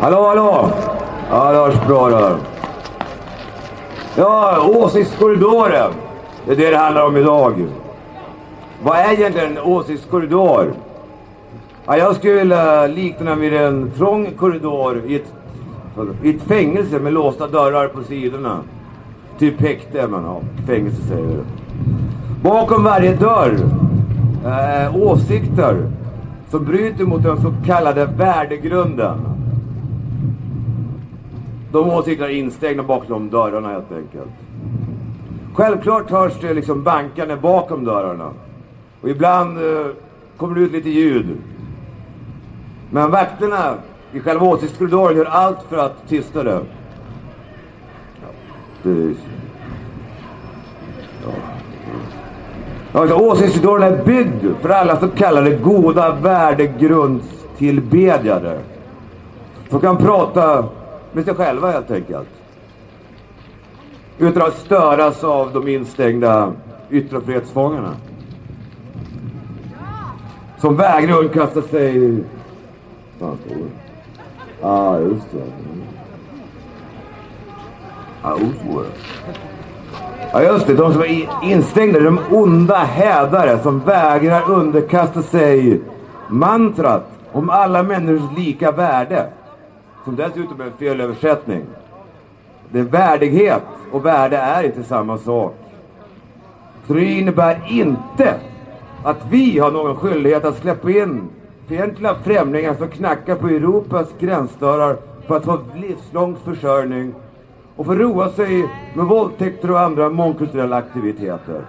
Hallå, hallå! Ja, det hörs bra där. Ja, åsiktskorridoren. Det är det det handlar om idag. Vad är egentligen en åsiktskorridor? Ja, jag skulle vilja likna den vid en trång korridor i ett, i ett fängelse med låsta dörrar på sidorna. Typ häkte, men ja, fängelse säger vi. Bakom varje dörr eh, åsikter som bryter mot den så kallade värdegrunden. De åsikterna är instängda bakom de dörrarna helt enkelt. Självklart hörs det liksom bankande bakom dörrarna. Och ibland eh, kommer det ut lite ljud. Men vakterna i själva åsiktskorridoren gör allt för att tysta det. Ja, det Alltså, åsiktskorridoren är byggd för alla så kallade goda värdegrundstillbedjare. Som kan prata med sig själva helt enkelt. Utan att störas av de instängda yttrandefrihetsfångarna. Som vägrar underkasta sig... Fan, står det? Ja, just det. Ja, så det. Ja just det, de som är instängda, de onda hädare som vägrar underkasta sig mantrat om alla människors lika värde. Som dessutom är en felöversättning. Det är värdighet och värde är inte samma sak. Så det innebär inte att vi har någon skyldighet att släppa in fientliga främlingar som knackar på Europas gränsdörrar för att få livslång försörjning och få roa sig med våldtäkter och andra mångkulturella aktiviteter.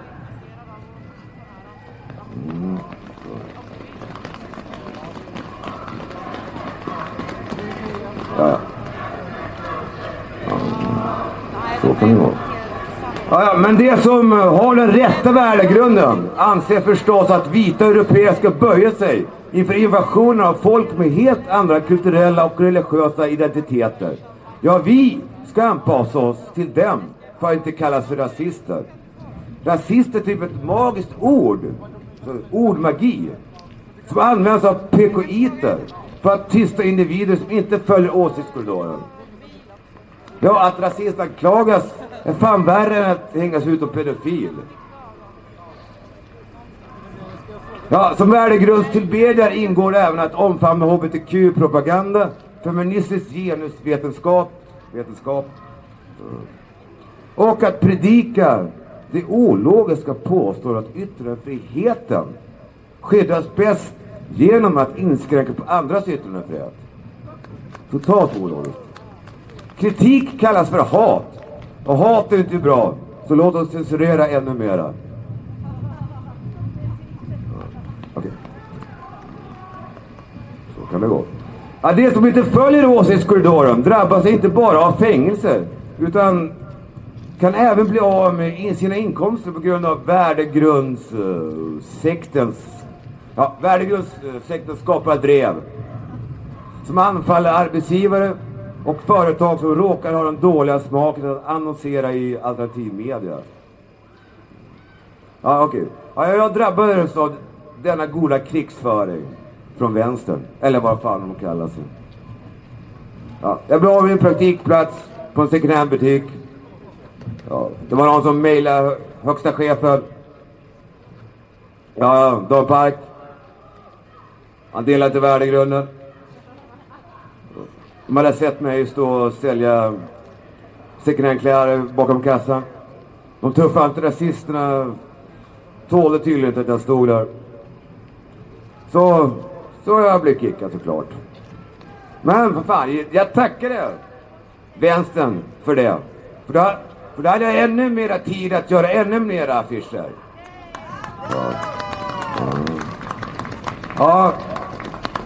Så kan det vara. Ja, ja, men det som eh, har den rätta värdegrunden anser förstås att vita europeer ska böja sig inför invasionen av folk med helt andra kulturella och religiösa identiteter. Ja, vi ska anpassa oss till dem för att inte kallas för rasister. Rasist är typ ett magiskt ord, ordmagi, som används av PKIter för att tysta individer som inte följer åsiktskorridoren. Ja, att rasist anklagas är fan värre än att hängas ut som pedofil. Ja, som värdegrundstillbedjare ingår även att omfamna HBTQ-propaganda, feministisk genusvetenskap vetenskap. Eh, och att predika det ologiska påstår att yttrandefriheten skyddas bäst genom att inskränka på andras yttrandefrihet. Totalt ologiskt. Kritik kallas för hat. Och hat är inte bra. Så låt oss censurera ännu mera. Okej. Så kan det gå. Ja, de som inte följer åsiktskorridoren drabbas inte bara av fängelse utan kan även bli av med sina inkomster på grund av värdegrundssektens ja, värdegrundssektens skapar drev som anfaller arbetsgivare och företag som råkar ha den dåliga smaken att annonsera i alternativmedia. Ja, okej. Okay. Ja, jag drabbades av denna goda krigsföring från vänstern. Eller vad fan de kallar sig. Ja, jag blev av med en praktikplats på en second hand-butik. Ja, det var någon som mejlade högsta chefen. Ja, Dan Park. Han delade inte värdegrunden. De hade sett mig stå och sälja second hand-kläder bakom kassan. De tuffa antirasisterna tålde tydligen inte att jag stod där. Så så jag blev kickad såklart. Men för fan, jag tackade vänstern för det. För då, för då hade jag ännu mera tid att göra ännu mera affischer. Ja. ja.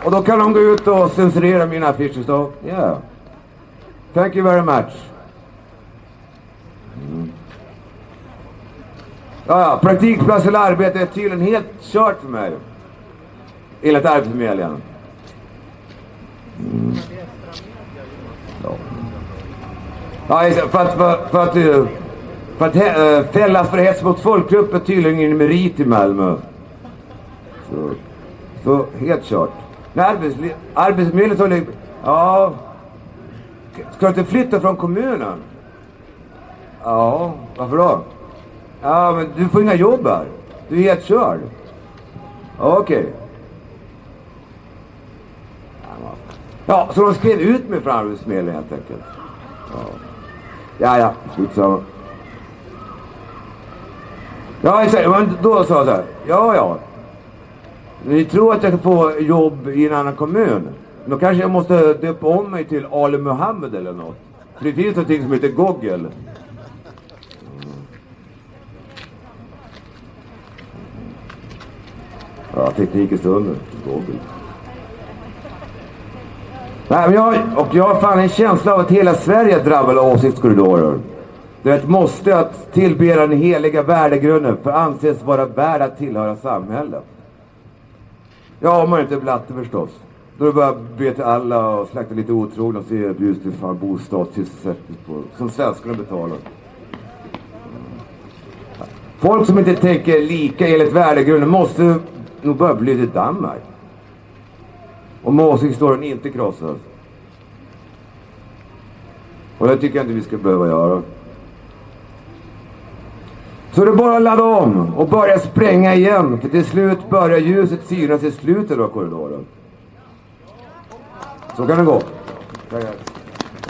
Och då kan de gå ut och censurera mina affischer så. Yeah. Thank you very much. Mm. Ja, ja, praktikplats eller arbete är tydligen helt kört för mig. Enligt Arbetsförmedlingen. Mm. Ja. För att, för, för att, eh, för att he, fällas för hets mot folkgrupp är tydligen ingen merit i Malmö. Så, så helt kört. Nej, arbetsli- Arbetsförmedlingen ligger... Ja, Ska du inte flytta från kommunen? Ja, varför då? Ja, men du får inga jobb här. Du är helt körd. Okej. Okay. Ja, så de skrev ut mig från Arbetsförmedlingen helt enkelt. Ja, ja, ja. Ja, exakt. Men då sa jag så här. Ja, ja. Ni tror att jag kan få jobb i en annan kommun? Då kanske jag måste döpa om mig till Ali Muhammed eller något. För det finns någonting som heter Google. Mm. Ja, teknik i stunden. Google. Nej, men jag, och jag har fan en känsla av att hela Sverige är av åsiktskorridorer. Det är ett måste att tillbe den heliga värdegrunden för anses vara värd att tillhöra samhället. Ja, om man inte är blatte förstås. Då är det bara att be till alla och slakta lite otrogna och se just hur fan bostadssysselsättning på, som svenskarna betalar. Folk som inte tänker lika enligt värdegrunden måste nog börja bli till Danmark. Om åsiktshistorien inte krossas. Och det tycker jag inte vi ska behöva göra. Så det är bara att ladda om och börja spränga igen. För till slut börjar ljuset synas i slutet av korridoren. Så kan det gå.